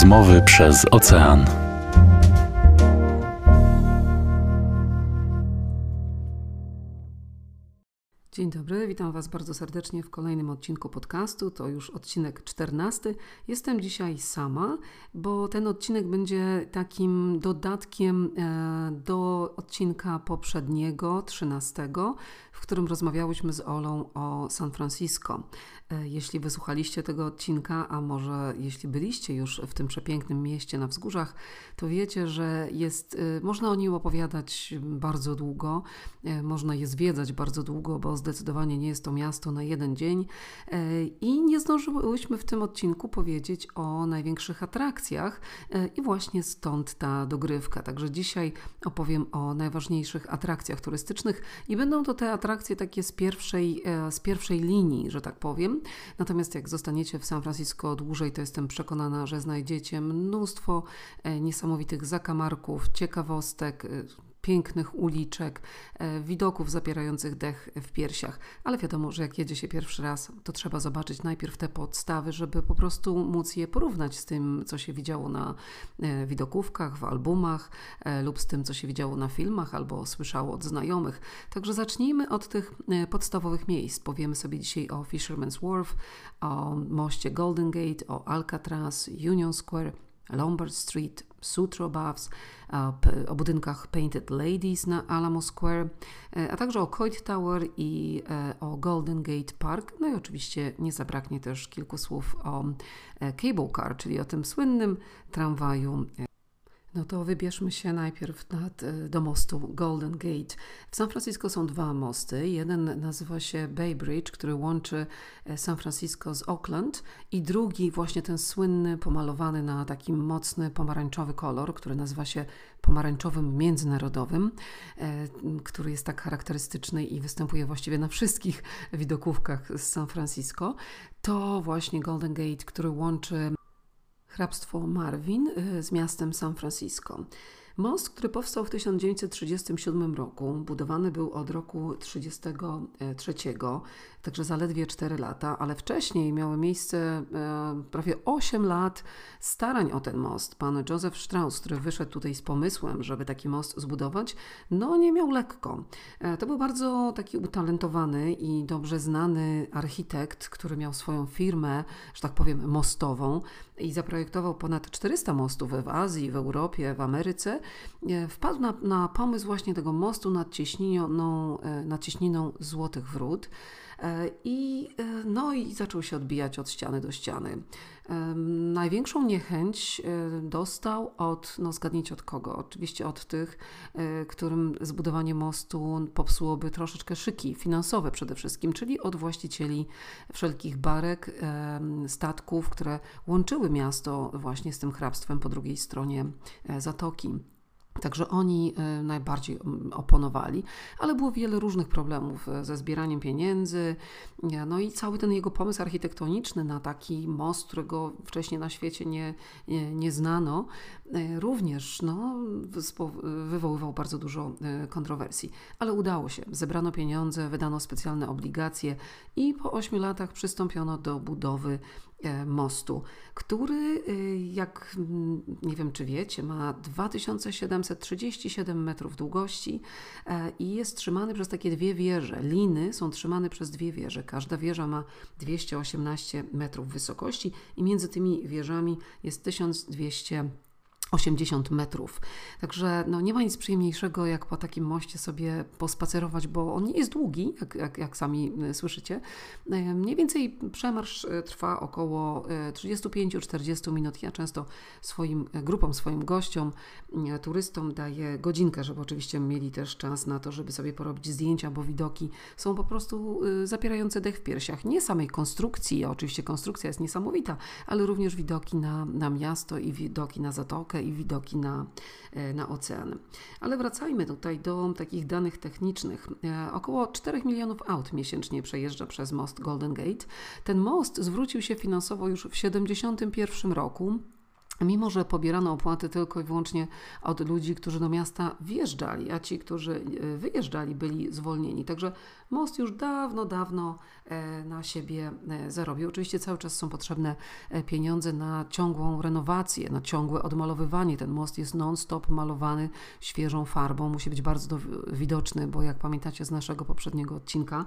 Rozmowy przez ocean. Dzień dobry, witam Was bardzo serdecznie w kolejnym odcinku podcastu. To już odcinek 14. Jestem dzisiaj sama, bo ten odcinek będzie takim dodatkiem e, do odcinka poprzedniego, 13, w którym rozmawiałyśmy z Olą o San Francisco. E, jeśli wysłuchaliście tego odcinka, a może jeśli byliście już w tym przepięknym mieście na wzgórzach, to wiecie, że jest, e, można o nim opowiadać bardzo długo, można je zwiedzać bardzo długo, bo zdecydowanie nie jest to miasto na jeden dzień. I nie zdążyłyśmy w tym odcinku powiedzieć o największych atrakcjach, i właśnie stąd ta dogrywka. Także dzisiaj opowiem o najważniejszych atrakcjach turystycznych i będą to te atrakcje takie z pierwszej, e, z pierwszej linii, że tak powiem. Natomiast jak zostaniecie w San Francisco dłużej, to jestem przekonana, że znajdziecie mnóstwo e, niesamowitych zakamarków, ciekawostek, e, pięknych uliczek, e, widoków zapierających dech w piersiach. Ale wiadomo, że jak jedzie się pierwszy raz, to trzeba zobaczyć najpierw te podstawy, żeby po prostu móc je porównać z tym, co się widziało na e, widokówkach, w albumach e, lub z tym, co się widziało na filmach albo słyszało od znajomych. Także zacznijmy od tych podstawowych miejsc. Powiemy sobie dzisiaj o Fisherman's Wharf, o moście Golden Gate, o Alcatraz, Union Square, Lombard Street, Sutro Baths, o budynkach Painted Ladies na Alamo Square, e, a także o Coit Tower i e, o Golden Gate Park. No i oczywiście nie zabraknie też kilku słów o e, Cable Car, czyli o tym słynnym tramwaju no to wybierzmy się najpierw nad, e, do mostu Golden Gate. W San Francisco są dwa mosty. Jeden nazywa się Bay Bridge, który łączy e, San Francisco z Oakland i drugi właśnie ten słynny, pomalowany na taki mocny pomarańczowy kolor, który nazywa się pomarańczowym międzynarodowym, e, który jest tak charakterystyczny i występuje właściwie na wszystkich widokówkach z San Francisco. To właśnie Golden Gate, który łączy hrabstwo Marvin y, z miastem San Francisco. Most, który powstał w 1937 roku, budowany był od roku 1933, także zaledwie 4 lata, ale wcześniej miały miejsce e, prawie 8 lat starań o ten most. Pan Joseph Strauss, który wyszedł tutaj z pomysłem, żeby taki most zbudować, no nie miał lekko. E, to był bardzo taki utalentowany i dobrze znany architekt, który miał swoją firmę, że tak powiem, mostową i zaprojektował ponad 400 mostów w Azji, w Europie, w Ameryce. E, wpadł na, na pomysł właśnie tego mostu nad cieśniną, nad cieśniną Złotych Wrót. E, I, e, no i zaczął się odbijać od ściany do ściany. Największą niechęć e, dostał od, no zgadnijcie od kogo? Oczywiście od tych, którym zbudowanie mostu popsułoby troszeczkę szyki finansowe przede wszystkim, czyli od właścicieli wszelkich barek, statków, które łączyły miasto właśnie z tym hrabstwem po drugiej stronie zatoki. Także oni e, najbardziej oponowali, ale było wiele różnych problemów e, ze zbieraniem pieniędzy. No i cały ten jego pomysł architektoniczny na taki most, którego wcześniej na świecie nie, nie, nie znano, e, również no, wywoływał bardzo dużo kontrowersji. Ale udało się. Zebrano pieniądze, wydano specjalne obligacje i po ośmiu latach przystąpiono do budowy E, mostu, który, e, jak mm, nie wiem czy wiecie, ma 2737 metrów długości e, i jest trzymany przez takie dwie wieże. Liny są trzymane przez dwie wieże. Każda wieża ma 218 metrów wysokości i między tymi wieżami jest 1200 80 metrów. Także no, nie ma nic przyjemniejszego, jak po takim moście sobie pospacerować, bo on nie jest długi, jak, jak, jak sami e, słyszycie. E, mniej więcej przemarsz e, trwa około 35-40 minut. Ja często swoim grupom, swoim gościom, turystom daję godzinkę, żeby oczywiście mieli też czas na to, żeby sobie porobić zdjęcia, bo widoki są po prostu zapierające dech w piersiach. Nie samej konstrukcji, oczywiście konstrukcja jest niesamowita, ale również widoki na, na miasto i widoki na zatokę i widoki na, e, na ocean. Ale wracajmy tutaj do takich danych technicznych. E, około 4 milionów aut miesięcznie przejeżdża przez most Golden Gate. Ten most zwrócił się finansowo już w 1971 roku Mimo, że pobierano opłaty tylko i wyłącznie od ludzi, którzy do miasta wjeżdżali, a ci, którzy e, wyjeżdżali, byli zwolnieni. Także most już dawno, dawno e, na siebie e, zarobił. Oczywiście cały czas są potrzebne pieniądze na ciągłą renowację, na ciągłe odmalowywanie. Ten most jest non-stop malowany świeżą farbą, musi być bardzo widoczny, bo jak pamiętacie z naszego poprzedniego odcinka,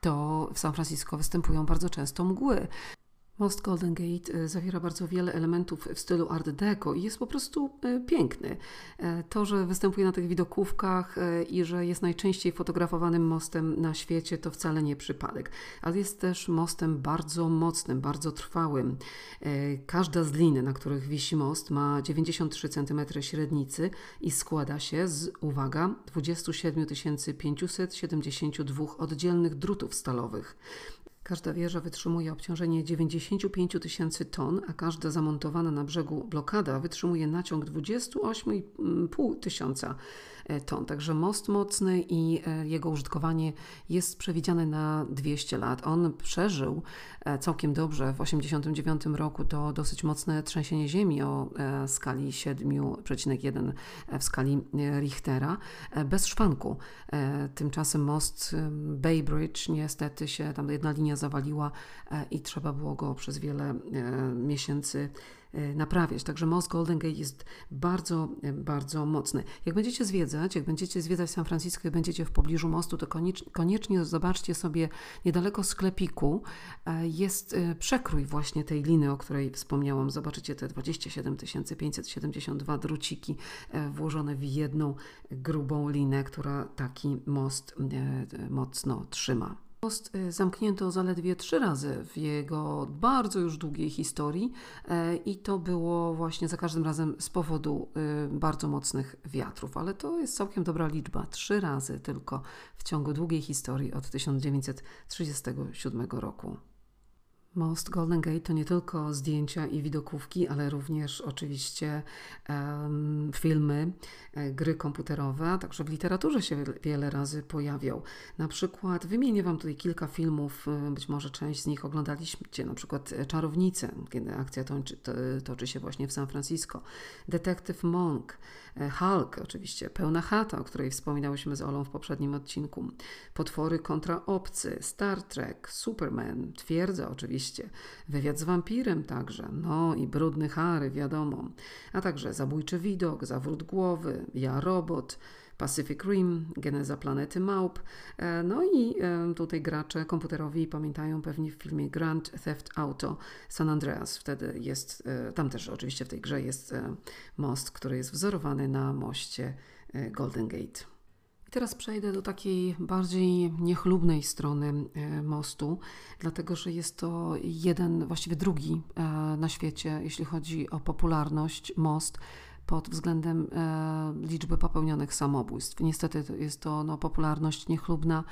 to w San Francisco występują bardzo często mgły. Most Golden Gate e, zawiera bardzo wiele elementów w stylu Art Deco i jest po prostu e, piękny. E, to, że występuje na tych widokówkach i że jest najczęściej fotografowanym mostem na świecie, to wcale nie przypadek, ale jest też mostem bardzo mocnym, bardzo trwałym. Każda z lin, na których wisi most, ma 93 cm średnicy i składa się z, uwaga, 27 572 oddzielnych drutów stalowych. Każda wieża wytrzymuje obciążenie 95 tysięcy ton, a każda zamontowana na brzegu blokada wytrzymuje naciąg 28,5 tysiąca ton. Także most mocny i e, jego użytkowanie jest przewidziane na 200 lat. On przeżył e, całkiem dobrze w 1989 roku to dosyć mocne trzęsienie ziemi o skali 7,1 w skali Richtera bez szwanku. Tymczasem most Bay Bridge niestety się tam jedna linia zawaliła i trzeba było go przez wiele miesięcy E, naprawiać. Także most Golden Gate jest bardzo, e, bardzo mocny. Jak będziecie zwiedzać, jak będziecie zwiedzać San Francisco i będziecie w pobliżu mostu, to koniecznie zobaczcie sobie niedaleko sklepiku e, jest przekrój właśnie tej liny, o której wspomniałam. Zobaczycie te 27 572 druciki włożone w jedną grubą linę, która taki most mocno trzyma. Most y, zamknięto zaledwie trzy razy w jego bardzo już długiej historii e, i to było właśnie za każdym razem z powodu y, bardzo mocnych wiatrów, ale to jest całkiem dobra liczba. Trzy razy tylko w ciągu długiej historii od 1937 roku. Most Golden Gate to nie tylko zdjęcia i widokówki, ale również oczywiście um, filmy, e, gry komputerowe, także w literaturze się wiele razy pojawiał. Na przykład wymienię Wam tutaj kilka filmów, e, być może część z nich oglądaliście, na przykład Czarownice, kiedy akcja toczy, to, toczy się właśnie w San Francisco, Detective Monk, e, Hulk oczywiście, Pełna Chata, o której wspominałyśmy z Olą w poprzednim odcinku, Potwory kontra Obcy, Star Trek, Superman, Twierdza oczywiście, oczywiście. Wywiad z wampirem także, no i brudny Harry, wiadomo. A także Zabójczy widok, Zawrót głowy, Ja robot, Pacific Rim, Geneza planety małp. E, no i e, tutaj gracze komputerowi pamiętają pewnie w filmie Grand Theft Auto San Andreas. Wtedy jest, e, tam też oczywiście w tej grze jest most, który jest wzorowany na moście Golden Gate. I teraz przejdę do takiej bardziej niechlubnej strony e, mostu, dlatego że jest to jeden, właściwie drugi e, na świecie, jeśli chodzi o popularność, most pod względem e, liczby popełnionych samobójstw. Niestety jest to no, popularność niechlubna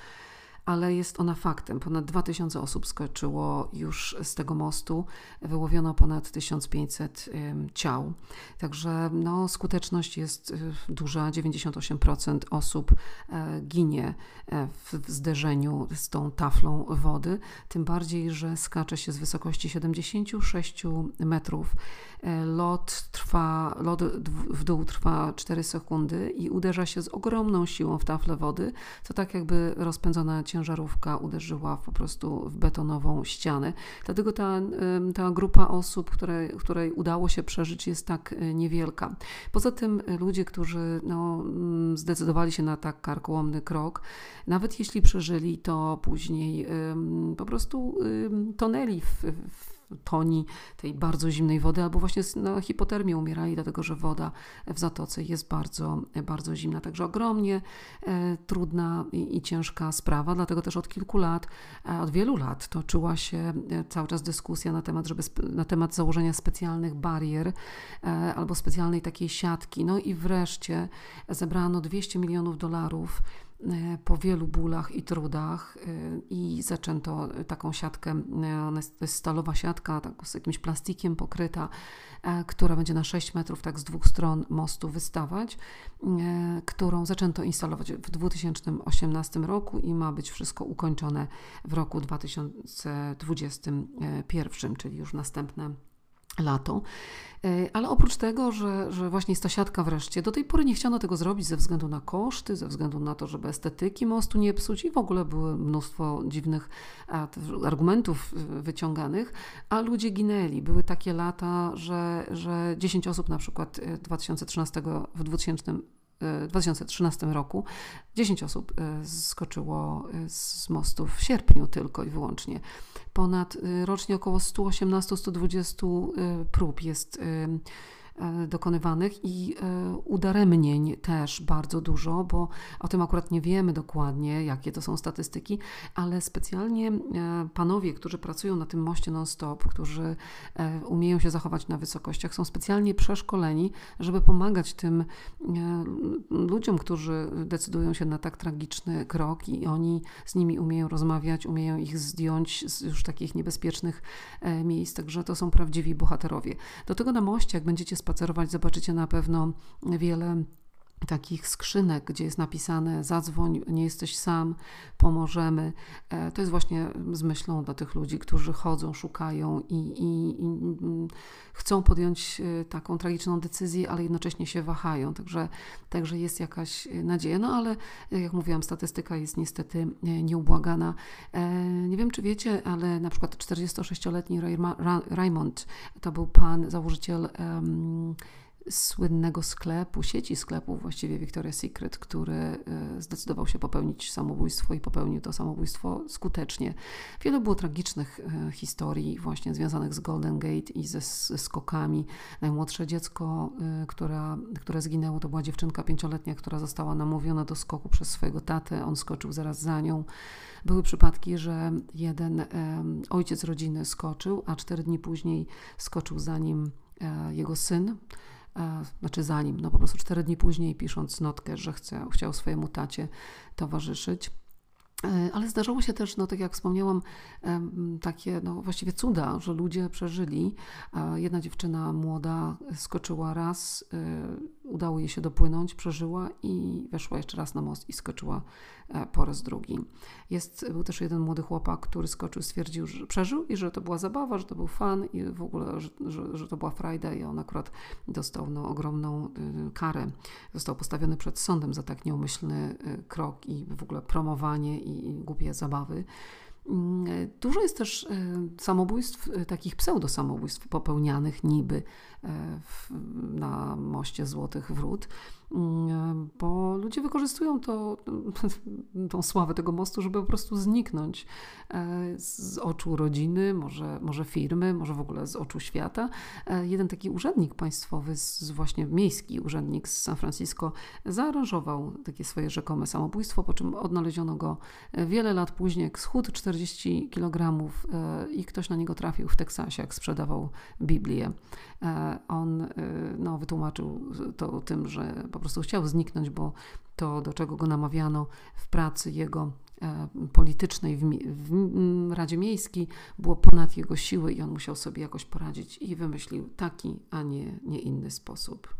ale jest ona faktem. Ponad 2000 osób skoczyło już z tego mostu, wyłowiono ponad 1500 ciał. Także no, skuteczność jest y, duża, 98% osób e, ginie e, w zderzeniu z tą taflą wody, tym bardziej, że skacze się z wysokości 76 metrów. E, lot trwa, lot w dół trwa 4 sekundy i uderza się z ogromną siłą w taflę wody, to tak jakby rozpędzona ciężarówka uderzyła po prostu w betonową ścianę. Dlatego ta, ta grupa osób, której, której udało się przeżyć, jest tak e, niewielka. Poza tym ludzie, którzy no, mm, zdecydowali się na tak karkołomny krok, nawet jeśli przeżyli, to później po prostu tonęli w, w toni tej bardzo zimnej wody, albo właśnie na hipotermię umierali, dlatego że woda w zatoce jest bardzo, bardzo zimna. Także ogromnie e, trudna i, i, ciężka sprawa, dlatego też od kilku lat, e, od wielu lat toczyła się e, cały czas dyskusja na temat, żeby, na temat założenia specjalnych barier albo specjalnej takiej siatki. No i wreszcie zebrano 200 milionów dolarów po wielu bólach i trudach e, i zaczęto taką siatkę, e, ona jest, to jest stalowa siatka tak, z jakimś plastikiem pokryta, która będzie na 6 metrów tak z dwóch stron mostu wystawać, którą zaczęto instalować w 2018 roku i ma być wszystko ukończone w roku 2021, czyli już następne lato. E, ale oprócz tego, że, że właśnie jest ta siatka wreszcie, do tej pory nie chciano tego zrobić ze względu na koszty, ze względu na to, żeby estetyki mostu nie psuć i w ogóle było mnóstwo dziwnych argumentów wyciąganych, a ludzie ginęli. Były takie lata, że, że 10 osób na przykład 2013 e, w 2000 w 2013 roku 10 osób e, skoczyło z mostu w sierpniu tylko i wyłącznie. Ponad y, rocznie około 118-120 y, prób jest E, dokonywanych i e, udaremnień też bardzo dużo, bo o tym akurat nie wiemy dokładnie, jakie to są statystyki, ale specjalnie e, panowie, którzy pracują na tym moście non-stop, którzy umieją się zachować na wysokościach, są specjalnie przeszkoleni, żeby pomagać tym ludziom, którzy decydują się na tak tragiczny krok i oni z nimi umieją rozmawiać, umieją ich zdjąć z już takich niebezpiecznych miejsc, także to są prawdziwi bohaterowie. Do tego na moście, jak będziecie spacerować, zobaczycie na pewno wiele takich skrzynek, gdzie jest napisane zadzwoń, nie jesteś sam, pomożemy. E, to jest właśnie z myślą dla tych ludzi, którzy chodzą, szukają i, i, i, chcą podjąć e, taką tragiczną decyzję, ale jednocześnie się wahają. Także, także jest jakaś nadzieja. No ale jak mówiłam, statystyka jest niestety e, nieubłagana. Nie wiem, czy wiecie, ale na przykład 46-letni Raymond to był pan, założyciel um, słynnego sklepu, sieci sklepów właściwie Victoria's Secret, który e, zdecydował się popełnić samobójstwo i popełnił to samobójstwo skutecznie. Wiele było tragicznych e, historii właśnie związanych z Golden Gate i ze, skokami. Najmłodsze dziecko, e, która, które zginęło, to była dziewczynka pięcioletnia, która została namówiona do skoku przez swojego tatę. On skoczył zaraz za nią. Były przypadki, że jeden ojciec rodziny skoczył, a cztery dni później skoczył za nim jego syn znaczy zanim, no po prostu cztery dni później pisząc notkę, że chce, chciał swojemu tacie towarzyszyć. E, ale zdarzało się też, no tak jak wspomniałam, takie no właściwie cuda, że ludzie przeżyli. Jedna dziewczyna młoda skoczyła raz, e, udało jej się dopłynąć, przeżyła i weszła jeszcze raz na most i skoczyła e, po raz drugi. Jest, był też jeden młody chłopak, który skoczył, stwierdził, że przeżył i że to była zabawa, że to był fan i w ogóle, że, że, że to była frajda i on akurat dostał no, ogromną y, karę. Został postawiony przed sądem za tak nieumyślny y, krok i w ogóle promowanie i, i głupie zabawy. Mm, dużo jest też e, samobójstw, e, takich pseudosamobójstw popełnianych niby e, na moście Złotych Wrót. Mm, bo ludzie wykorzystują to, tą sławę tego mostu, żeby po prostu zniknąć e, z oczu rodziny, może, może firmy, może w ogóle z oczu świata. E, jeden taki urzędnik państwowy, właśnie miejski urzędnik z San Francisco, zaaranżował takie swoje rzekome samobójstwo, po czym odnaleziono go e, wiele lat później, jak schód 40 kg i ktoś na niego trafił w Teksasie, jak sprzedawał Biblię. On no, wytłumaczył to tym, że po prostu chciał zniknąć, bo to, do czego go namawiano w pracy jego e, politycznej w, w, Radzie Miejskiej było ponad jego siły i on musiał sobie jakoś poradzić i wymyślił taki, a nie, nie inny sposób.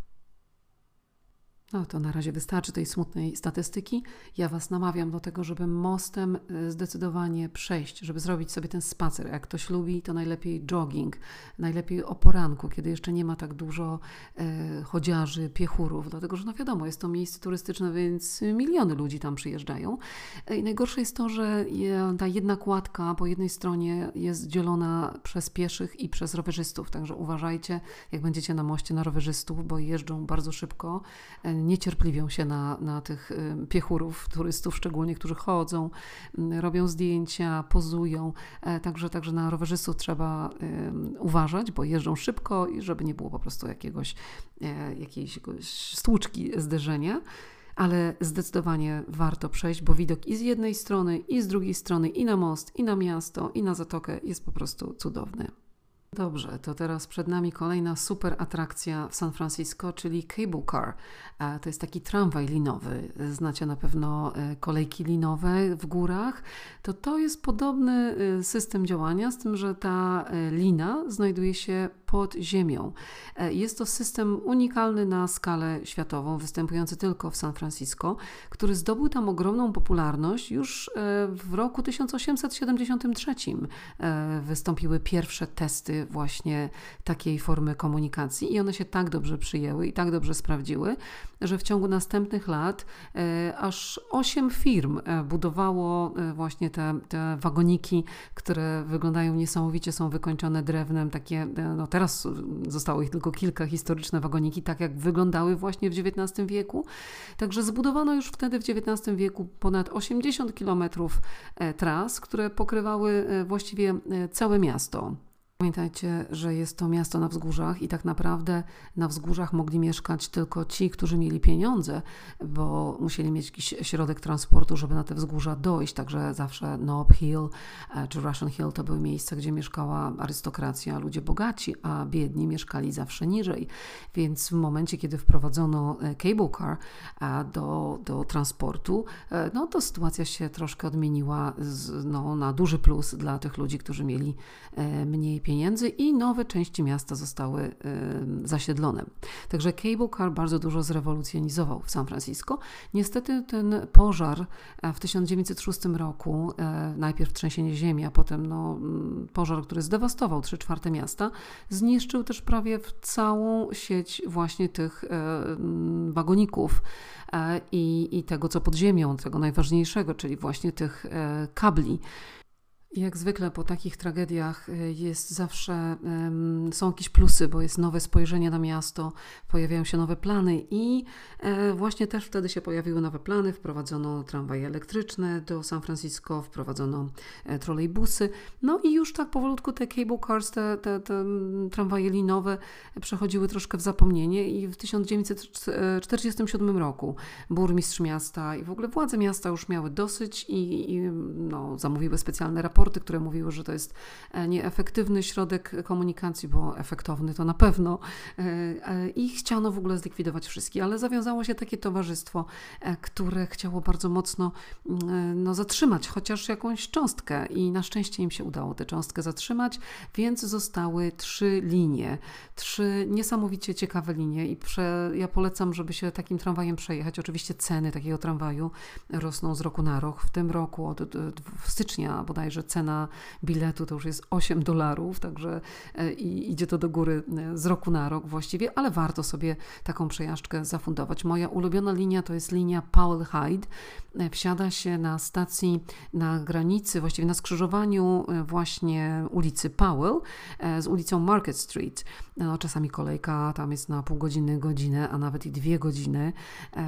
No to na razie wystarczy tej smutnej statystyki. Ja Was namawiam do tego, żeby mostem y, zdecydowanie przejść, żeby zrobić sobie ten spacer. Jak ktoś lubi, to najlepiej jogging, najlepiej o poranku, kiedy jeszcze nie ma tak dużo e, chodziarzy, piechurów, dlatego że no wiadomo, jest to miejsce turystyczne, więc miliony ludzi tam przyjeżdżają. I najgorsze jest to, że ta jedna kładka po jednej stronie jest dzielona przez pieszych i przez rowerzystów, także uważajcie, jak będziecie na moście na rowerzystów, bo jeżdżą bardzo szybko niecierpliwią się na, na tych y, piechurów, turystów szczególnie, którzy chodzą, mm, robią zdjęcia, pozują. E, także, także na rowerzystów trzeba uważać, bo jeżdżą szybko i żeby nie było po prostu jakiegoś, e, jakiejś stłuczki zderzenia ale zdecydowanie warto przejść, bo widok i z jednej strony, i z drugiej strony, i na most, i na miasto, i na zatokę jest po prostu cudowny. Dobrze, to teraz przed nami kolejna super atrakcja w San Francisco, czyli Cable Car. E, to jest taki tramwaj linowy. Znacie na pewno e, kolejki linowe w górach. To to jest podobny e, system działania, z tym, że ta lina znajduje się pod ziemią. Jest to system unikalny na skalę światową, występujący tylko w San Francisco, który zdobył tam ogromną popularność. Już w roku 1873 wystąpiły pierwsze testy właśnie takiej formy komunikacji i one się tak dobrze przyjęły i tak dobrze sprawdziły, że w ciągu następnych lat e, aż osiem firm e, budowało e, właśnie te, te wagoniki, które wyglądają niesamowicie, są wykończone drewnem, takie, no teraz zostało ich tylko kilka historyczne wagoniki, tak jak wyglądały właśnie w XIX wieku. Także zbudowano już wtedy w XIX wieku ponad 80 kilometrów tras, które pokrywały właściwie całe miasto. Pamiętajcie, że jest to miasto na wzgórzach i tak naprawdę na wzgórzach mogli mieszkać tylko ci, którzy mieli pieniądze, bo musieli mieć jakiś środek transportu, żeby na te wzgórza dojść. Także zawsze Nob Hill e, czy Russian Hill to były miejsca, gdzie mieszkała arystokracja, ludzie bogaci, a biedni mieszkali zawsze niżej. Więc w momencie, kiedy wprowadzono e, cable car e, do, do transportu, no to sytuacja się troszkę odmieniła z, no, na duży plus dla tych ludzi, którzy mieli mniej pieniędzy i nowe części miasta zostały y, zasiedlone. Także cable car bardzo dużo zrewolucjonizował w San Francisco. Niestety ten pożar e, w 1906 roku, e, najpierw trzęsienie ziemi, a potem no, mm, pożar, który zdewastował 3 czwarte miasta, zniszczył też prawie całą sieć właśnie tych e, mm, wagoników i, i tego, co pod ziemią, tego najważniejszego, czyli właśnie tych kabli. Jak zwykle po takich tragediach y, jest zawsze są jakieś plusy, bo jest nowe spojrzenie na miasto, pojawiają się nowe plany i e, właśnie też wtedy się pojawiły nowe plany. Wprowadzono tramwaje elektryczne do San Francisco, wprowadzono e, trolejbusy. No i już tak powolutku te cable cars, te, te, te tramwaje linowe przechodziły troszkę w zapomnienie i w 1947 roku burmistrz miasta i w ogóle władze miasta już miały dosyć i, i no, zamówiły specjalne raporty raporty, które mówiły, że to jest e, nieefektywny środek komunikacji, bo efektowny to na pewno. E, e, I chciano w ogóle zlikwidować wszystkie, ale zawiązało się takie towarzystwo, które chciało bardzo mocno mm, no, zatrzymać chociaż jakąś cząstkę i na szczęście im się udało tę cząstkę zatrzymać, więc zostały trzy linie, trzy niesamowicie ciekawe linie i prze, ja polecam, żeby się takim tramwajem przejechać. Oczywiście ceny takiego tramwaju rosną z roku na rok. W tym roku od, od, od stycznia bodajże cena biletu to już jest 8 dolarów, także e, i idzie to do góry e, z roku na rok właściwie, ale warto sobie taką przejażdżkę zafundować. Moja ulubiona linia to jest linia Powell Hyde. E, wsiada się na stacji na granicy, właściwie na skrzyżowaniu właśnie ulicy Powell z ulicą Market Street. No, czasami kolejka tam jest na pół godziny, godzinę, a nawet i dwie godziny,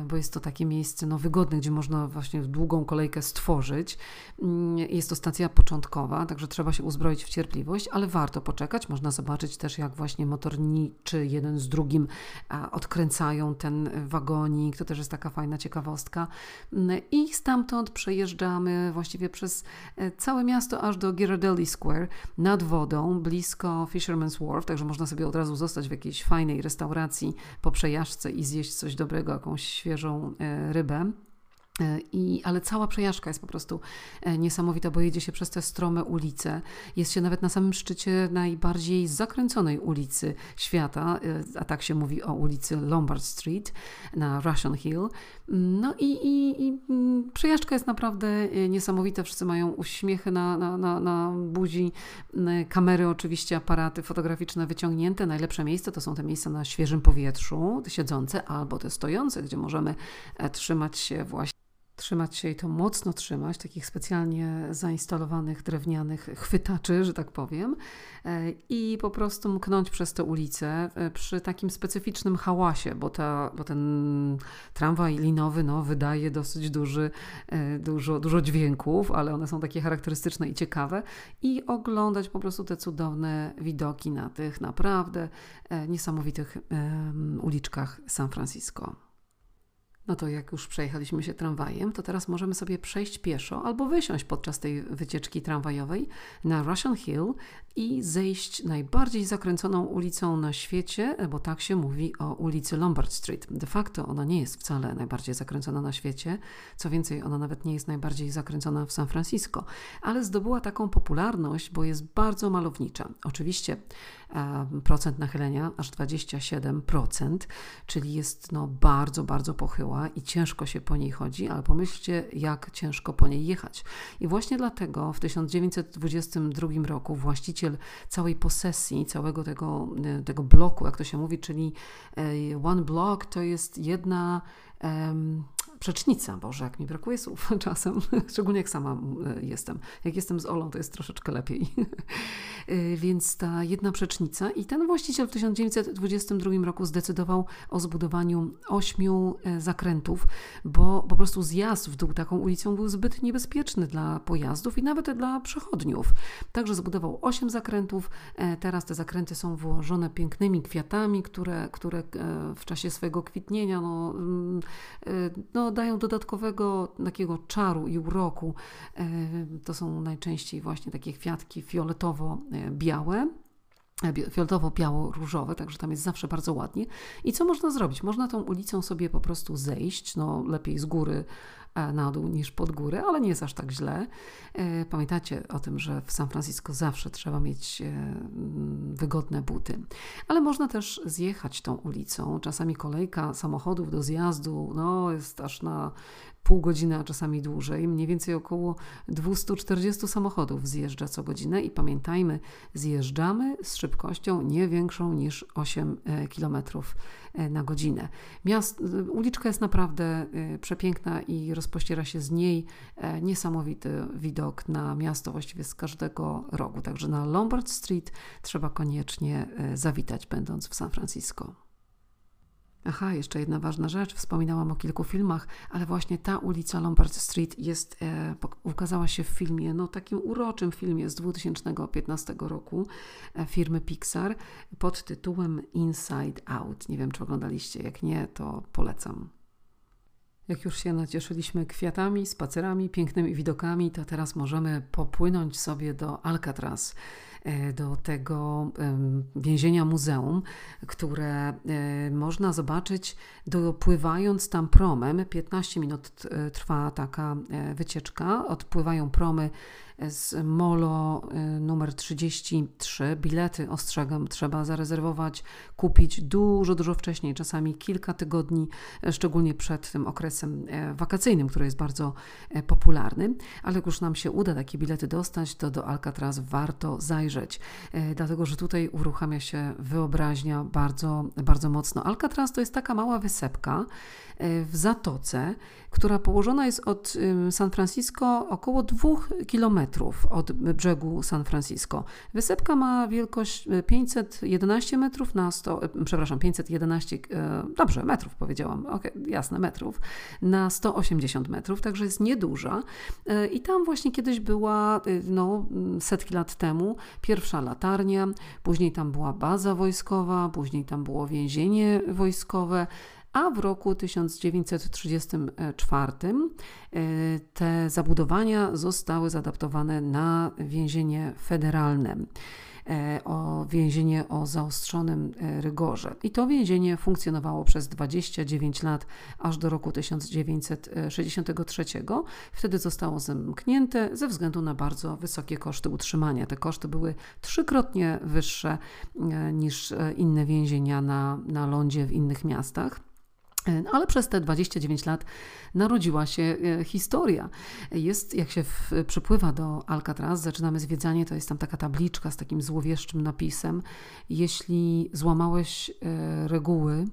bo jest to takie miejsce no, wygodne, gdzie można właśnie długą kolejkę stworzyć. Mm, jest to stacja początkowa, także trzeba się uzbroić w cierpliwość, ale warto poczekać. Można zobaczyć też, jak właśnie motorniczy jeden z drugim odkręcają ten wagonik. To też jest taka fajna ciekawostka. Mm, I stamtąd przejeżdżamy właściwie przez e, całe miasto aż do Ghirardelli Square nad wodą, blisko Fisherman's Wharf, także można sobie od razu zostać w jakiejś fajnej restauracji po przejażdżce i zjeść coś dobrego, jakąś świeżą e, rybę. E, I, ale cała przejażdżka jest po prostu e, niesamowita, bo jedzie się przez te strome ulice. Jest się nawet na samym szczycie najbardziej zakręconej ulicy świata, e, a tak się mówi o ulicy Lombard Street na Russian Hill. No i, i, i mm, przejażdżka jest naprawdę niesamowita. Wszyscy mają uśmiechy na, na, na, na buzi, kamery oczywiście, aparaty fotograficzne wyciągnięte. Najlepsze miejsca to są te miejsca na świeżym powietrzu, siedzące albo te stojące, gdzie możemy trzymać się właśnie trzymać się i to mocno trzymać, takich specjalnie zainstalowanych drewnianych chwytaczy, że tak powiem, e, i po prostu mknąć przez tę ulicę e, przy takim specyficznym hałasie, bo, ta, bo ten tramwaj linowy no, wydaje dosyć duży, e, dużo, dużo dźwięków, ale one są takie charakterystyczne i ciekawe i oglądać po prostu te cudowne widoki na tych naprawdę niesamowitych uliczkach San Francisco. No to jak już przejechaliśmy się tramwajem, to teraz możemy sobie przejść pieszo albo wysiąść podczas tej wycieczki tramwajowej na Russian Hill i zejść najbardziej zakręconą ulicą na świecie, bo tak się mówi o ulicy Lombard Street. De facto ona nie jest wcale najbardziej zakręcona na świecie, co więcej, ona nawet nie jest najbardziej zakręcona w San Francisco, ale zdobyła taką popularność, bo jest bardzo malownicza. Oczywiście procent nachylenia, aż 27%, czyli jest no, bardzo, bardzo pochyła i ciężko się po niej chodzi, ale pomyślcie, jak ciężko po niej jechać. I właśnie dlatego w 1922 roku właściciel całej posesji, całego tego, tego bloku, jak to się mówi, czyli one block to jest jedna przecznica. Boże, jak mi brakuje słów czasem, szczególnie jak sama e, jestem. Jak jestem z Olą, to jest troszeczkę lepiej. E, więc ta jedna przecznica i ten właściciel w 1922 roku zdecydował o zbudowaniu ośmiu e, zakrętów, bo po prostu zjazd w dół taką ulicą był zbyt niebezpieczny dla pojazdów i nawet dla przechodniów. Także zbudował osiem zakrętów. Teraz te zakręty są wyłożone pięknymi kwiatami, które, które w czasie swojego kwitnienia no, mm, no, dają dodatkowego takiego czaru i uroku. E, to są najczęściej właśnie takie kwiatki fioletowo-białe e, fioletowo-biało-różowe, także tam jest zawsze bardzo ładnie. I co można zrobić? Można tą ulicą sobie po prostu zejść, no lepiej z góry na dół niż pod górę, ale nie jest aż tak źle. E, pamiętacie o tym, że w San Francisco zawsze trzeba mieć e, wygodne buty. Ale można też zjechać tą ulicą. Czasami kolejka samochodów do zjazdu no, jest aż na pół godziny, a czasami dłużej. Mniej więcej około 240 samochodów zjeżdża co godzinę i pamiętajmy, zjeżdżamy z szybkością nie większą niż 8 km na godzinę. Miast, uliczka jest naprawdę przepiękna i rozpościera się z niej e, niesamowity widok na miasto właściwie z każdego rogu. Także na Lombard Street trzeba koniecznie e, zawitać, będąc w San Francisco. Aha, jeszcze jedna ważna rzecz. Wspominałam o kilku filmach, ale właśnie ta ulica Lombard Street jest, e, ukazała się w filmie, no takim uroczym filmie z 2015 roku e, firmy Pixar pod tytułem Inside Out. Nie wiem, czy oglądaliście. Jak nie, to polecam. Jak już się nacieszyliśmy kwiatami, spacerami, pięknymi widokami, to teraz możemy popłynąć sobie do Alcatraz, e, do tego więzienia muzeum, które e, można zobaczyć dopływając tam promem. 15 minut e, trwa taka wycieczka. Odpływają promy z Molo y, numer 33. Bilety, ostrzegam, trzeba zarezerwować, kupić dużo, dużo wcześniej, czasami kilka tygodni, e, szczególnie przed tym okresem e, wakacyjnym, który jest bardzo e, popularny. Ale jak już nam się uda takie bilety dostać, to do Alcatraz warto zajrzeć, dlatego że tutaj uruchamia się wyobraźnia bardzo, bardzo mocno. Alcatraz to jest taka mała wysepka w zatoce, która położona jest od San Francisco około 2 kilometrów od brzegu San Francisco. Wysepka ma wielkość 511 e, metrów na 100, e, przepraszam, 511, e, dobrze, metrów powiedziałam, ok, jasne, metrów, na 180 metrów, także jest nieduża. I tam właśnie kiedyś była, no, setki lat temu, pierwsza latarnia, później tam była baza wojskowa, później tam było więzienie wojskowe, a w roku 1934 e, te zabudowania zostały zadaptowane na więzienie federalne e, o więzienie o zaostrzonym e, rygorze. I to więzienie funkcjonowało przez 29 lat, aż do roku 1963. Wtedy zostało zamknięte ze względu na bardzo wysokie koszty utrzymania. Te koszty były trzykrotnie wyższe niż inne więzienia na, na lądzie w innych miastach. No, ale przez te 29 lat narodziła się e, historia. Jest, jak się w, przypływa do Alcatraz, zaczynamy zwiedzanie, to jest tam taka tabliczka z takim złowieszczym napisem. Jeśli złamałeś e, reguły,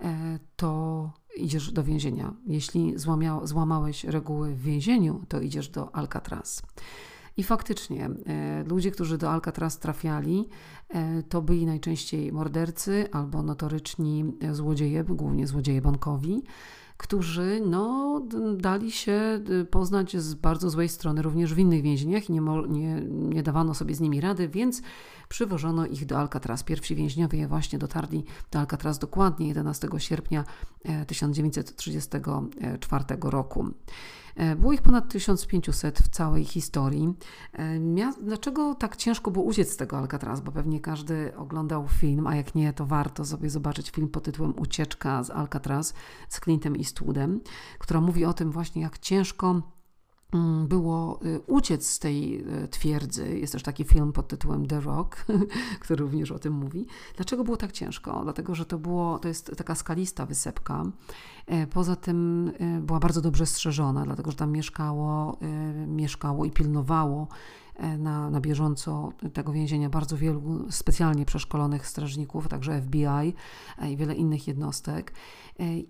e, to idziesz do więzienia. Jeśli złamia, złamałeś reguły w więzieniu, to idziesz do Alcatraz. I faktycznie e, ludzie, którzy do Alcatraz trafiali, e, to byli najczęściej mordercy albo notoryczni złodzieje, głównie złodzieje bankowi, którzy no, dali się poznać z bardzo złej strony również w innych więzieniach i nie, nie, nie dawano sobie z nimi rady, więc przywożono ich do Alcatraz. Pierwsi więźniowie właśnie dotarli do Alcatraz dokładnie 11 sierpnia 1934 e, roku. E, było ich ponad 1500 w całej historii. E, dlaczego tak ciężko było uciec z tego Alcatraz? Bo pewnie każdy oglądał film, a jak nie, to warto sobie zobaczyć film pod tytułem Ucieczka z Alcatraz z Clintem Eastwoodem, która mówi o tym właśnie, jak ciężko było y, uciec z tej y, twierdzy. Jest też taki film pod tytułem The Rock, który również o tym mówi. Dlaczego było tak ciężko? Dlatego, że to, było, to jest taka skalista wysepka. E, poza tym e, była bardzo dobrze strzeżona, dlatego że tam mieszkało, mieszkało i pilnowało na, na bieżąco tego więzienia bardzo wielu specjalnie przeszkolonych strażników, także FBI i wiele innych jednostek.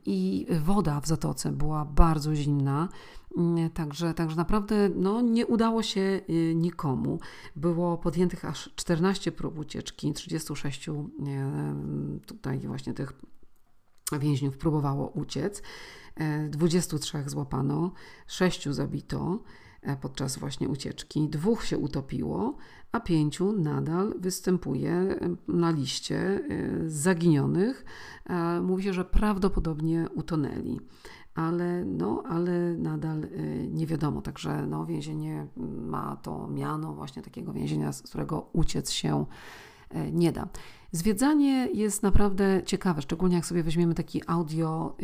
I woda w zatoce była bardzo zimna. Mm, także, także naprawdę no, nie udało się y, nikomu. Było podjętych aż 14 prób ucieczki, 36 tutaj właśnie tych więźniów próbowało uciec. 23 e, złapano, 6 zabito e, podczas właśnie ucieczki, dwóch się utopiło, a pięciu nadal występuje e, na liście zaginionych. Mówi się, że prawdopodobnie utonęli ale, no, ale nadal y, nie wiadomo. Także no, więzienie ma to miano właśnie takiego więzienia, z którego uciec się y, nie da. Zwiedzanie jest naprawdę ciekawe, szczególnie jak sobie weźmiemy taki audio,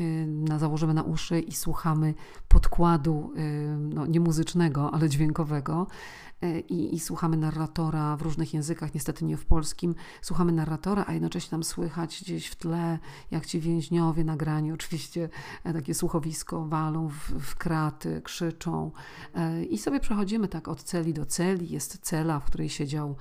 y, założymy na uszy i słuchamy podkładu, no, nie muzycznego, ale dźwiękowego. I, i, słuchamy narratora w różnych językach, niestety nie w polskim. Słuchamy narratora, a jednocześnie tam słychać gdzieś w tle, jak ci więźniowie nagrani, oczywiście e, takie słuchowisko walą w, w kraty, krzyczą. E, I sobie przechodzimy tak od celi do celi. Jest cela, w której siedział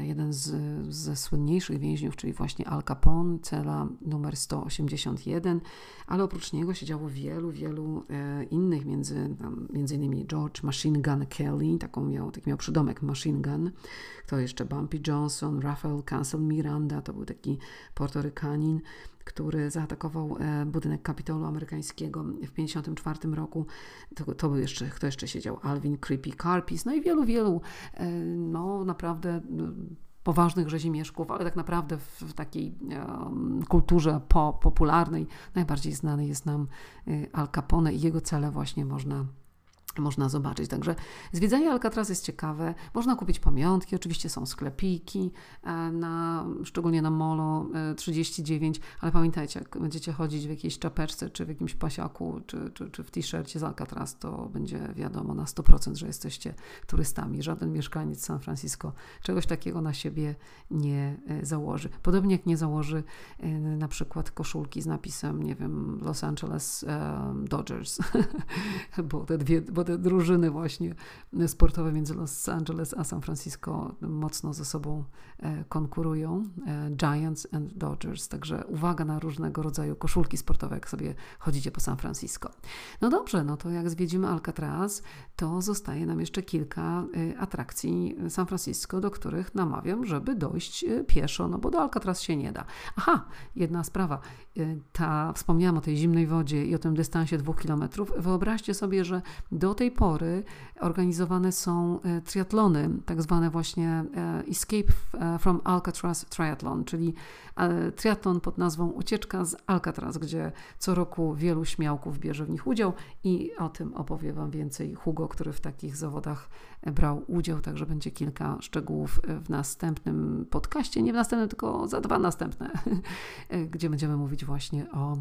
jeden z, ze słynniejszych więźniów, czyli właśnie Al Capone, cela numer 181, ale oprócz niego siedziało wielu, wielu innych, między, między innymi George Machine Gun Kelly, taką miał, taki miał przydomek Machine Gun, to jeszcze? Bumpy Johnson, Rafael Cancel Miranda, to był taki portorykanin, który zaatakował e, budynek Kapitolu amerykańskiego w 1954 roku. To, to, był jeszcze, kto jeszcze siedział? Alvin Creepy Carpis, no i wielu, wielu, e, no naprawdę poważnych rzezimieszków, ale tak naprawdę w, w takiej um, kulturze po, popularnej najbardziej znany jest nam Al Capone i jego cele właśnie można można zobaczyć. Także zwiedzanie Alcatraz jest ciekawe. Można kupić pamiątki, oczywiście są sklepiki, e, na, szczególnie na Molo 39, e, ale pamiętajcie, jak będziecie chodzić w jakiejś czapeczce, czy w jakimś pasiaku, czy, czy, czy w t-shircie z Alcatraz, to będzie wiadomo na 100%, że jesteście turystami. Żaden mieszkaniec San Francisco czegoś takiego na siebie nie e, założy. Podobnie jak nie założy na przykład koszulki z napisem, nie wiem, Los Angeles Dodgers, bo te dwie, bo te drużyny właśnie sportowe między Los Angeles a San Francisco mocno ze sobą e, konkurują. E, Giants and Dodgers. Także uwaga na różnego rodzaju koszulki sportowe, jak sobie chodzicie po San Francisco. No dobrze, no to jak zwiedzimy Alcatraz, to zostaje nam jeszcze kilka e, atrakcji San Francisco, do których namawiam, żeby dojść pieszo, no bo do Alcatraz się nie da. Aha, jedna sprawa. Ta, wspomniałam o tej zimnej wodzie i o tym dystansie dwóch kilometrów. Wyobraźcie sobie, że do tej pory organizowane są e, triatlony, tak zwane właśnie e, Escape e, from Alcatraz Triathlon, czyli triatlon pod nazwą Ucieczka z Alcatraz, gdzie co roku wielu śmiałków bierze w nich udział i o tym opowie Wam więcej Hugo, który w takich zawodach brał udział, także będzie kilka szczegółów w następnym podcaście, nie w następnym, tylko za dwa następne, gdzie będziemy mówić właśnie o,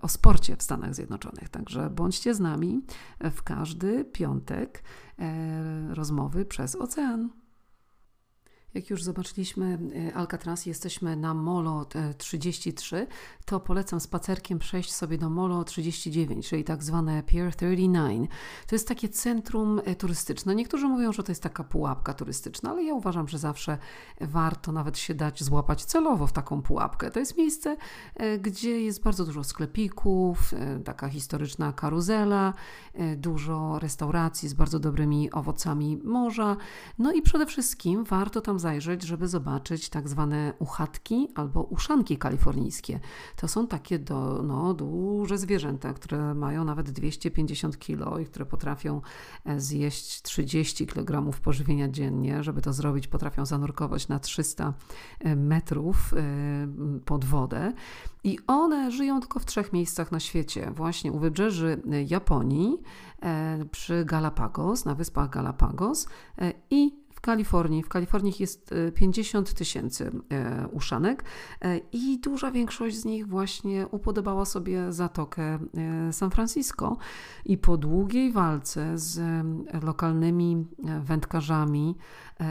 o sporcie w Stanach Zjednoczonych. Także bądźcie z nami w każdy piątek e, rozmowy przez ocean. Jak już zobaczyliśmy e, Alcatraz, jesteśmy na Molo 33, to polecam spacerkiem przejść sobie do Molo 39, czyli tak zwane Pier 39. To jest takie centrum e, turystyczne. Niektórzy mówią, że to jest taka pułapka turystyczna, ale ja uważam, że zawsze warto nawet się dać złapać celowo w taką pułapkę. To jest miejsce, e, gdzie jest bardzo dużo sklepików, taka historyczna karuzela, dużo restauracji z bardzo dobrymi owocami morza. No i przede wszystkim warto tam zajrzeć, żeby zobaczyć tak zwane uchatki albo uszanki kalifornijskie. To są takie do, no, duże zwierzęta, które mają nawet 250 kg i które potrafią e, zjeść 30 kg pożywienia dziennie. Żeby to zrobić, potrafią zanurkować na 300 e, metrów e, pod wodę. I one żyją tylko w trzech miejscach na świecie, właśnie u wybrzeży Japonii, przy Galapagos, na wyspach Galapagos i Kalifornii. W Kalifornii jest 50 e, tysięcy e, uszanek e, i duża większość z nich właśnie upodobała sobie zatokę San Francisco i po długiej walce z lokalnymi wędkarzami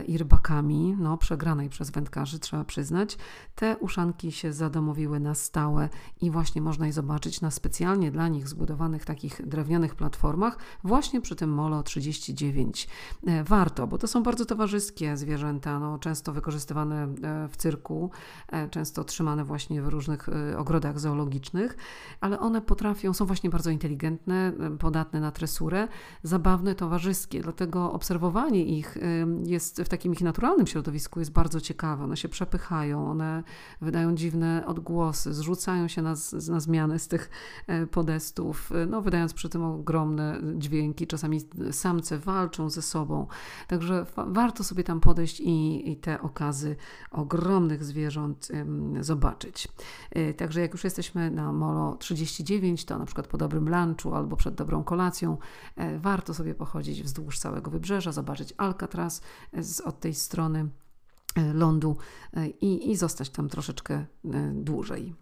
i rybakami, no przegranej przez wędkarzy, trzeba przyznać. Te uszanki się zadomowiły na stałe i właśnie można je zobaczyć na specjalnie dla nich zbudowanych takich drewnianych platformach, właśnie przy tym Molo 39. Warto, bo to są bardzo towarzyskie zwierzęta, no, często wykorzystywane w cyrku, często trzymane właśnie w różnych ogrodach zoologicznych, ale one potrafią, są właśnie bardzo inteligentne, podatne na tresurę, zabawne, towarzyskie, dlatego obserwowanie ich jest w takim ich naturalnym środowisku jest bardzo ciekawe. One się przepychają, one wydają dziwne odgłosy, zrzucają się na, na zmianę z tych e, podestów, no, wydając przy tym ogromne dźwięki. Czasami samce walczą ze sobą. Także warto sobie tam podejść i, i te okazy ogromnych zwierząt zobaczyć. E, także jak już jesteśmy na Molo 39, to na przykład po dobrym lunchu albo przed dobrą kolacją e, warto sobie pochodzić wzdłuż całego wybrzeża, zobaczyć Alcatraz z, od tej strony e, lądu e, i, i zostać tam troszeczkę dłużej.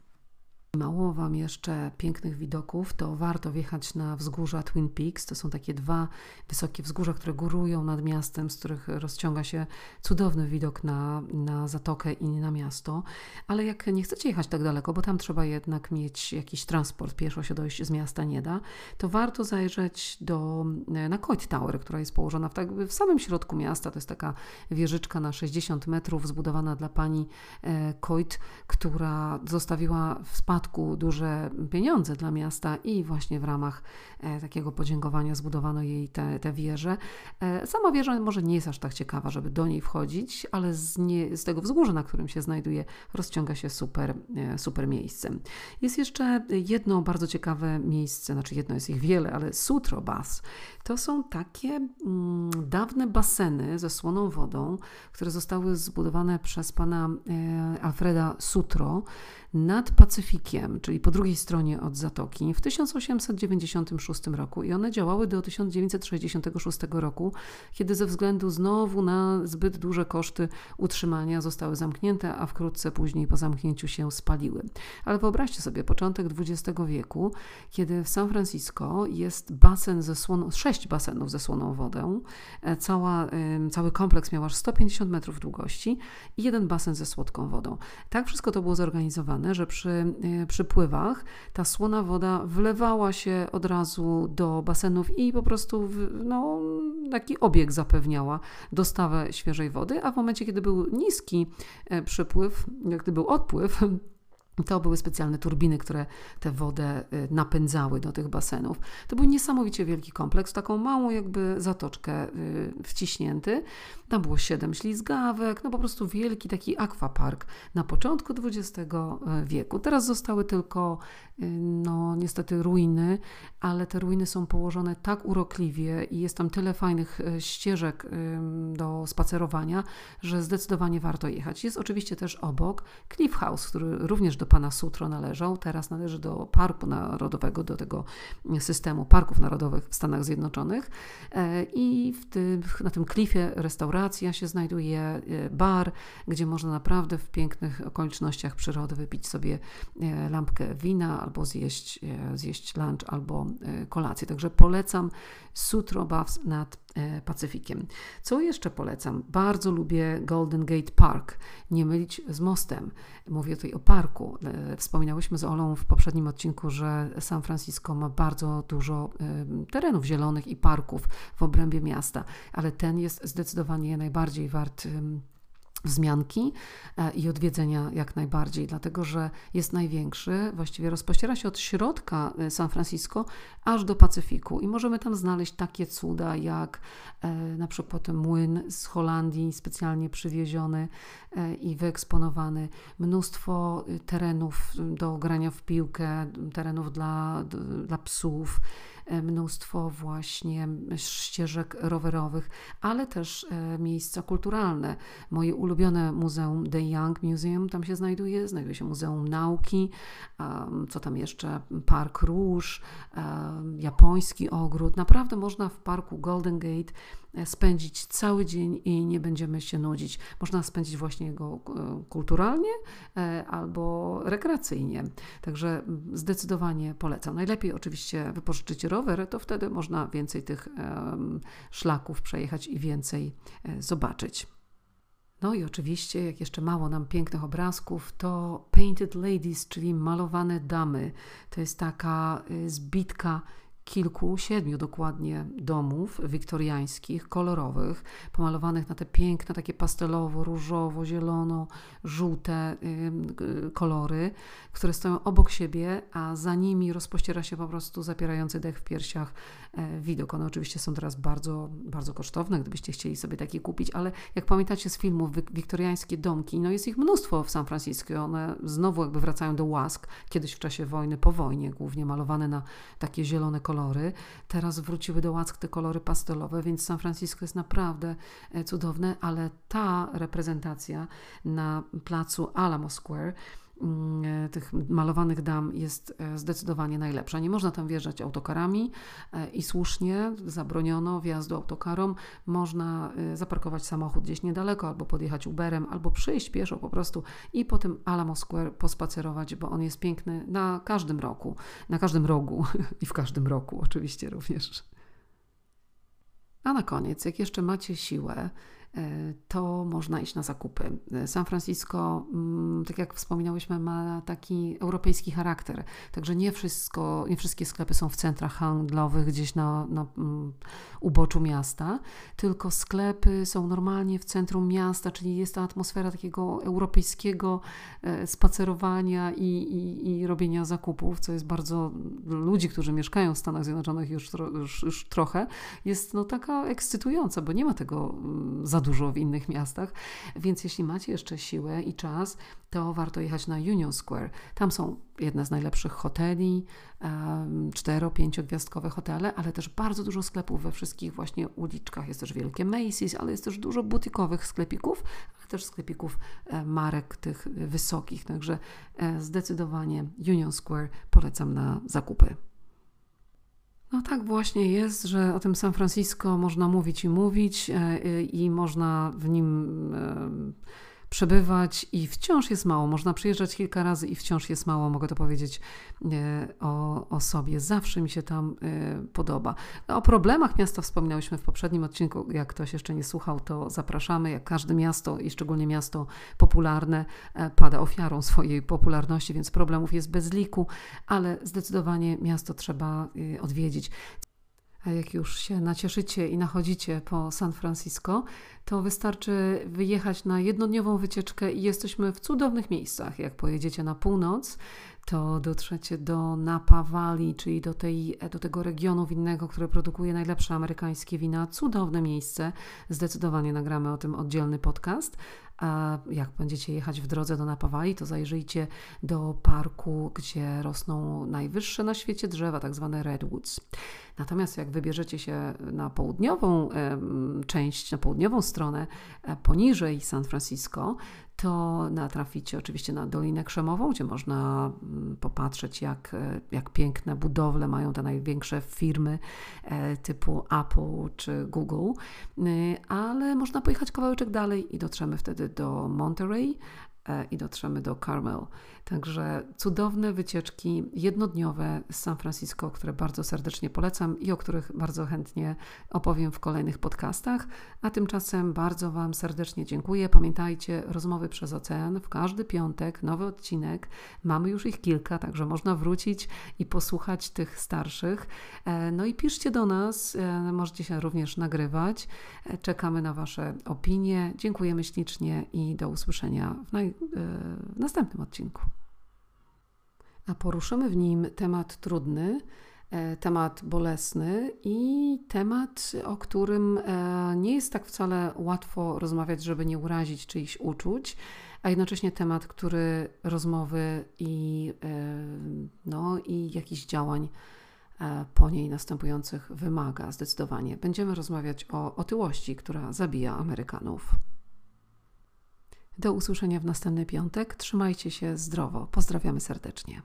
Mało Wam jeszcze pięknych widoków, to warto wjechać na wzgórza Twin Peaks. To są takie dwa wysokie wzgórza, które górują nad miastem, z których rozciąga się cudowny widok na, na zatokę i na miasto. Ale jak nie chcecie jechać tak daleko, bo tam trzeba jednak mieć jakiś transport, pieszo się dojść z miasta nie da, to warto zajrzeć do, na Coit Tower, która jest położona w, tak, w samym środku miasta. To jest taka wieżyczka na 60 metrów, zbudowana dla pani e, Coit, która zostawiła w duże pieniądze dla miasta i właśnie w ramach e, takiego podziękowania zbudowano jej te, te wieże. E, sama wieża może nie jest aż tak ciekawa, żeby do niej wchodzić, ale z, nie, z tego wzgórza, na którym się znajduje, rozciąga się super, e, super miejsce. Jest jeszcze jedno bardzo ciekawe miejsce, znaczy jedno jest ich wiele, ale Sutro Bas. To są takie mm, dawne baseny ze słoną wodą, które zostały zbudowane przez pana e, Alfreda Sutro nad Pacyfikiem, czyli po drugiej stronie od Zatoki, w 1896 roku i one działały do 1966 roku, kiedy ze względu znowu na zbyt duże koszty utrzymania zostały zamknięte, a wkrótce później po zamknięciu się spaliły. Ale wyobraźcie sobie początek XX wieku, kiedy w San Francisco jest basen ze słoną, sześć basenów ze słoną wodą, e, cała, cały kompleks miał aż 150 metrów długości i jeden basen ze słodką wodą. Tak wszystko to było zorganizowane że przy e, przypływach ta słona woda wlewała się od razu do basenów i po prostu no, taki obieg zapewniała dostawę świeżej wody, a w momencie, kiedy był niski e, przypływ, gdy był odpływ, to były specjalne turbiny, które tę wodę y, napędzały do tych basenów. To był niesamowicie wielki kompleks, taką małą jakby zatoczkę y, wciśnięty. Tam było siedem ślizgawek, no po prostu wielki taki akwapark na początku XX y, wieku. Teraz zostały tylko no niestety ruiny, ale te ruiny są położone tak urokliwie i jest tam tyle fajnych ścieżek do spacerowania, że zdecydowanie warto jechać. Jest oczywiście też obok Cliff House, który również do pana Sutro należał, teraz należy do Parku Narodowego, do tego systemu parków narodowych w Stanach Zjednoczonych. E, I tym, na tym klifie restauracja się znajduje, e, bar, gdzie można naprawdę w pięknych okolicznościach przyrody wypić sobie e, lampkę wina albo zjeść, zjeść lunch albo kolację. Także polecam Sutro Buffs nad Pacyfikiem. Co jeszcze polecam? Bardzo lubię Golden Gate Park. Nie mylić z mostem. Mówię tutaj o parku. E, wspominałyśmy z Olą w poprzednim odcinku, że San Francisco ma bardzo dużo e, terenów zielonych i parków w obrębie miasta, ale ten jest zdecydowanie najbardziej wart wzmianki e, i odwiedzenia jak najbardziej, dlatego że jest największy, właściwie rozpościera się od środka e, San Francisco aż do Pacyfiku. I możemy tam znaleźć takie cuda jak e, na przykład młyn z Holandii specjalnie przywieziony i wyeksponowany, mnóstwo terenów do grania w piłkę, terenów dla, dla psów, mnóstwo właśnie ścieżek rowerowych, ale też e, miejsca kulturalne. Moje ulubione muzeum The Young Museum tam się znajduje, znajduje się Muzeum Nauki, co tam jeszcze, Park Rouge, japoński ogród. Naprawdę można w parku Golden Gate E, spędzić cały dzień i nie będziemy się nudzić. Można spędzić właśnie go e, kulturalnie e, albo rekreacyjnie. Także zdecydowanie polecam. Najlepiej oczywiście wypożyczyć rower, to wtedy można więcej tych szlaków przejechać i więcej zobaczyć. No i oczywiście, jak jeszcze mało nam pięknych obrazków, to Painted Ladies, czyli malowane damy. To jest taka zbitka kilku, siedmiu dokładnie domów wiktoriańskich, kolorowych, pomalowanych na te piękne, takie pastelowo, różowo, zielono, żółte yy, kolory, które stoją obok siebie, a za nimi rozpościera się po prostu zapierający dech w piersiach widok. One oczywiście są teraz bardzo, bardzo kosztowne, gdybyście chcieli sobie takie kupić, ale jak pamiętacie z filmów wiktoriańskie domki, no jest ich mnóstwo w San Francisco. One znowu jakby wracają do łask, kiedyś w czasie wojny, po wojnie, głównie malowane na takie zielone kolory. Teraz wróciły do łask te kolory pastelowe, więc San Francisco jest naprawdę e, cudowne, ale ta reprezentacja na placu Alamo Square e, tych malowanych dam jest e, zdecydowanie najlepsza. Nie można tam wjeżdżać autokarami e, i słusznie zabroniono wjazdu autokarom. Można zaparkować samochód gdzieś niedaleko, albo podjechać Uberem, albo przyjść pieszo po prostu i po tym Alamo Square pospacerować, bo on jest piękny na każdym roku, na każdym rogu i w każdym roku oczywiście również. A na koniec, jak jeszcze macie siłę, E, to można iść na zakupy. San Francisco, mm, tak jak wspominałyśmy, ma taki europejski charakter, także nie, wszystko, nie wszystkie sklepy są w centrach handlowych, gdzieś na, na mm, uboczu miasta, tylko sklepy są normalnie w centrum miasta, czyli jest ta atmosfera takiego europejskiego e, spacerowania i, i, i robienia zakupów, co jest bardzo ludzi, którzy mieszkają w Stanach Zjednoczonych już, już, już trochę, jest no taka ekscytująca, bo nie ma tego za dużo w innych miastach. Więc jeśli macie jeszcze siłę i czas, to warto jechać na Union Square. Tam są jedne z najlepszych hoteli, cztero, pięciogwiazdkowe hotele, ale też bardzo dużo sklepów we wszystkich właśnie uliczkach. Jest też wielkie Macy's, ale jest też dużo butikowych sklepików, ale też sklepików e, marek tych wysokich. Także e, zdecydowanie Union Square polecam na zakupy. No tak właśnie jest, że o tym San Francisco można mówić i mówić e, i można w nim przebywać i wciąż jest mało. Można przyjeżdżać kilka razy i wciąż jest mało, mogę to powiedzieć e, o, o sobie. Zawsze mi się tam e, podoba. O problemach miasta wspominałyśmy w poprzednim odcinku. Jak ktoś jeszcze nie słuchał, to zapraszamy. Jak każde miasto i szczególnie miasto popularne e, pada ofiarą swojej popularności, więc problemów jest bez liku, ale zdecydowanie miasto trzeba odwiedzić. Jak już się nacieszycie i nachodzicie po San Francisco, to wystarczy wyjechać na jednodniową wycieczkę i jesteśmy w cudownych miejscach. Jak pojedziecie na północ, to dotrzecie do Napa Valley, czyli do, tej, do tego regionu winnego, który produkuje najlepsze amerykańskie wina. Cudowne miejsce. Zdecydowanie nagramy o tym oddzielny podcast. A jak będziecie jechać w drodze do Napa Valley, to zajrzyjcie do parku, gdzie rosną najwyższe na świecie drzewa, tak zwane redwoods. Natomiast jak wybierzecie się na południową część, na południową stronę, e, poniżej San Francisco, to natraficie oczywiście na Dolinę Krzemową, gdzie można mm, popatrzeć, jak, e, jak piękne budowle mają te największe firmy e, typu Apple czy Google, ale można pojechać kawałeczek dalej i dotrzemy wtedy do Monterey, E, i dotrzemy do Carmel. Także cudowne wycieczki jednodniowe z San Francisco, które bardzo serdecznie polecam i o których bardzo chętnie opowiem w kolejnych podcastach. A tymczasem bardzo Wam serdecznie dziękuję. Pamiętajcie, rozmowy przez ocean w każdy piątek, nowy odcinek. Mamy już ich kilka, także można wrócić i posłuchać tych starszych. E, no i piszcie do nas, e, możecie się również nagrywać. Czekamy na Wasze opinie. Dziękujemy ślicznie i do usłyszenia w naj w następnym odcinku. A poruszymy w nim temat trudny, e, temat bolesny i temat, o którym e, nie jest tak wcale łatwo rozmawiać, żeby nie urazić czyichś uczuć, a jednocześnie temat, który rozmowy i, e, no, i jakichś działań po niej następujących wymaga zdecydowanie. Będziemy rozmawiać o otyłości, która zabija Amerykanów. Do usłyszenia w następny piątek. Trzymajcie się zdrowo. Pozdrawiamy serdecznie.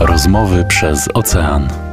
Rozmowy przez ocean.